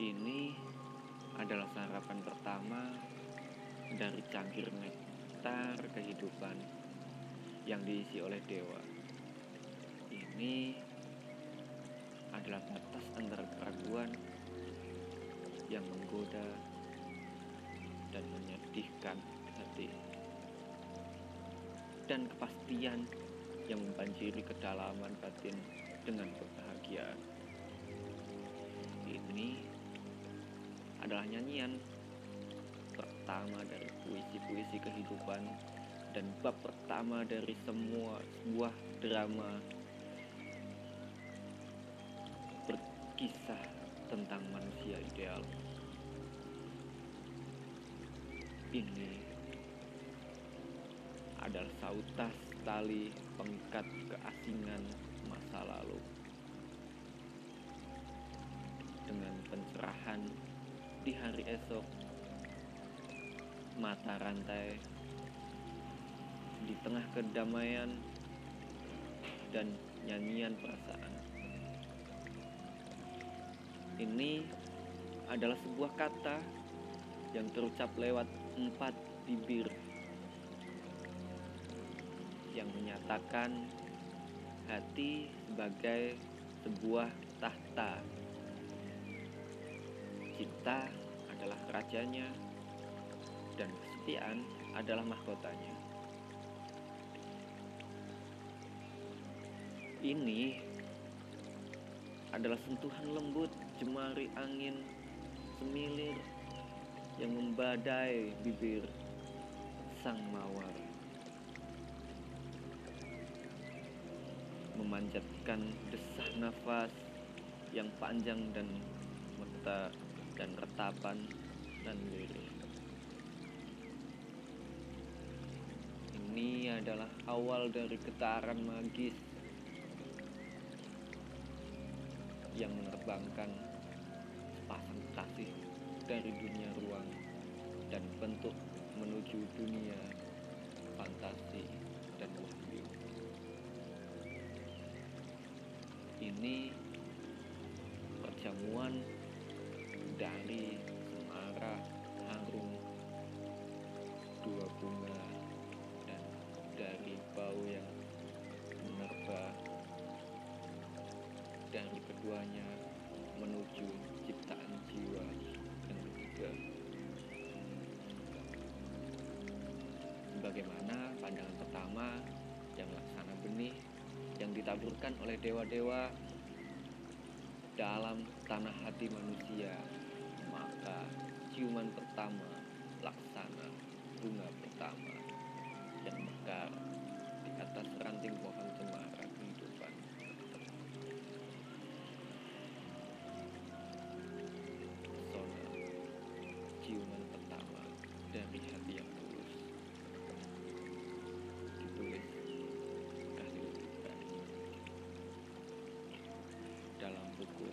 Ini adalah sarapan pertama dari cangkir nektar kehidupan yang diisi oleh dewa. Ini adalah batas antara keraguan yang menggoda dan menyedihkan hati dan kepastian yang membanjiri kedalaman batin adalah nyanyian pertama dari puisi-puisi kehidupan dan bab pertama dari semua sebuah drama berkisah tentang manusia ideal. Ini adalah sautas tali pengikat keasingan masa lalu. Dengan pencerahan di hari esok, mata rantai di tengah kedamaian dan nyanyian perasaan. Ini adalah sebuah kata yang terucap lewat empat bibir yang menyatakan hati sebagai sebuah tahta. Cinta adalah rajanya dan kesetiaan adalah mahkotanya. Ini adalah sentuhan lembut jemari angin semilir yang membadai bibir sang mawar. Memanjatkan desah nafas yang panjang dan meta dan retapan dan lirih. Ini adalah awal dari getaran magis yang menerbangkan sepasang kasih dari dunia ruang dan bentuk menuju dunia fantasi dan wahyu. Ini perjamuan dari semara harum dua bunga dan dari bau yang menerba dari keduanya menuju ciptaan jiwa yang ketiga. Bagaimana pandangan pertama yang laksana benih yang ditaburkan oleh dewa-dewa dalam tanah hati manusia, maka ciuman pertama laksana bunga pertama yang mekar di atas ranting pohon cemara kehidupan. Pesona ciuman pertama dari hati yang tulus. Ditulis Dalam buku